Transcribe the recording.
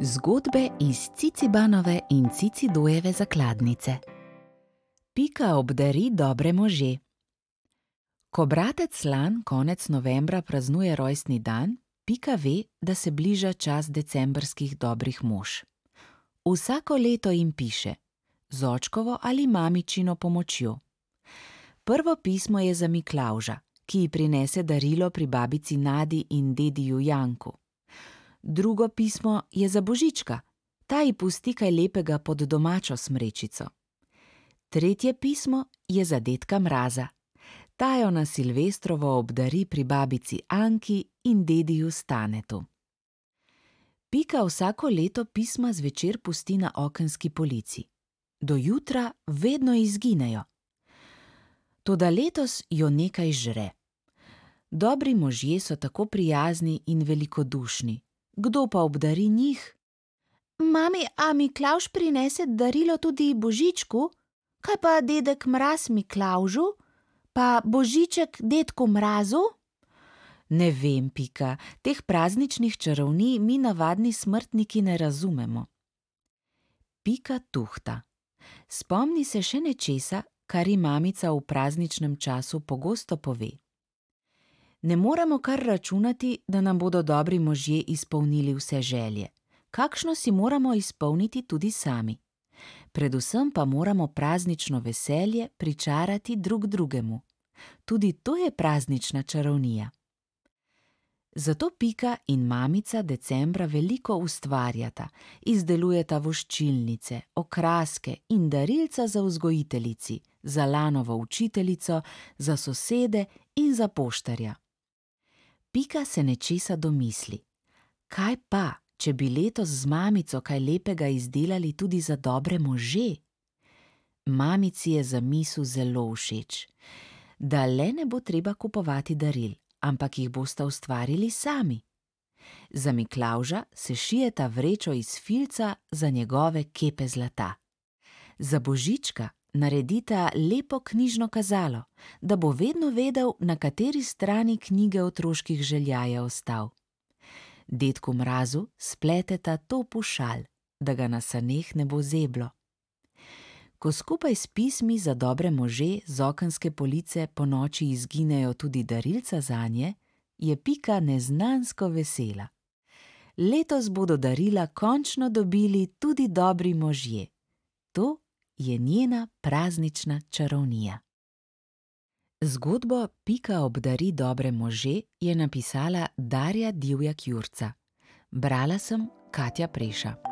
Zgodbe iz Cicibanove in Cicidojeve zakladnice. Pika obdari dobre može. Ko bratec Lan konec novembra praznuje rojstni dan, Pika ve, da se bliža čas decembrskih dobrih mož. Vsako leto jim piše, z očkovo ali mamičino pomočjo. Prvo pismo je za Miklavža, ki ji prinese darilo pri babici Nadi in dediju Janku. Drugo pismo je za Božička, ta ji pusti kaj lepega pod domačo smrečico. Tretje pismo je za dedka Mraza, ta jo na Silvestrovo obdari pri babici Anki in dediju Stanetu. Pika vsako leto pisma zvečer pusti na okenski polici. Do jutra vedno izginejo. Toda letos jo nekaj žre. Dobri možje so tako prijazni in velikodušni, kdo pa obdari njih? Mami, a Miklavž prinese darilo tudi Božičku? Kaj pa dedek Mraz Miklavžu? Pa Božiček dedku Mrazu? Ne vem, Pika, teh prazničnih čarovnij mi navadni smrtniki ne razumemo. Pika tuhta. Spomni se še nečesa, kar ji mamica v prazničnem času pogosto pove. Ne moremo kar računati, da nam bodo dobri možje izpolnili vse želje. Kakšno si moramo izpolniti tudi sami. Predvsem pa moramo praznično veselje pričarati drug drugemu. Tudi to je praznična čarovnija. Zato Pika in mamica decembra veliko ustvarjata, izdelujeta voščilnice, okraske in darilca za vzgojiteljici, za Lanovo učiteljico, za sosede in za poštarja. Pika se nečesa domisli. Kaj pa, če bi letos z mamico kaj lepega izdelali tudi za dobre može? Mamici je zamisel zelo všeč. Da le ne bo treba kupovati daril, ampak jih bosta ustvarili sami. Za Miklavža se šijeta vrečo iz filca za njegove kepe zlata. Za Božička naredita lepo knjižno kazalo, da bo vedno vedel, na kateri strani knjige otroških želja je ostal. Dedku Mrazu spleteta topu šal, da ga na saneh ne bo zeblo. Ko skupaj s pismi za dobre može z okenske police ponoči izginejo tudi darilca zanje, je Pika neznansko vesela. Letos bodo darila končno dobili tudi dobri možje. To je njena praznična čarovnija. Zgodbo Pika obdari dobre može je napisala Darja Divjak Jurca. Brala sem Katja Preša.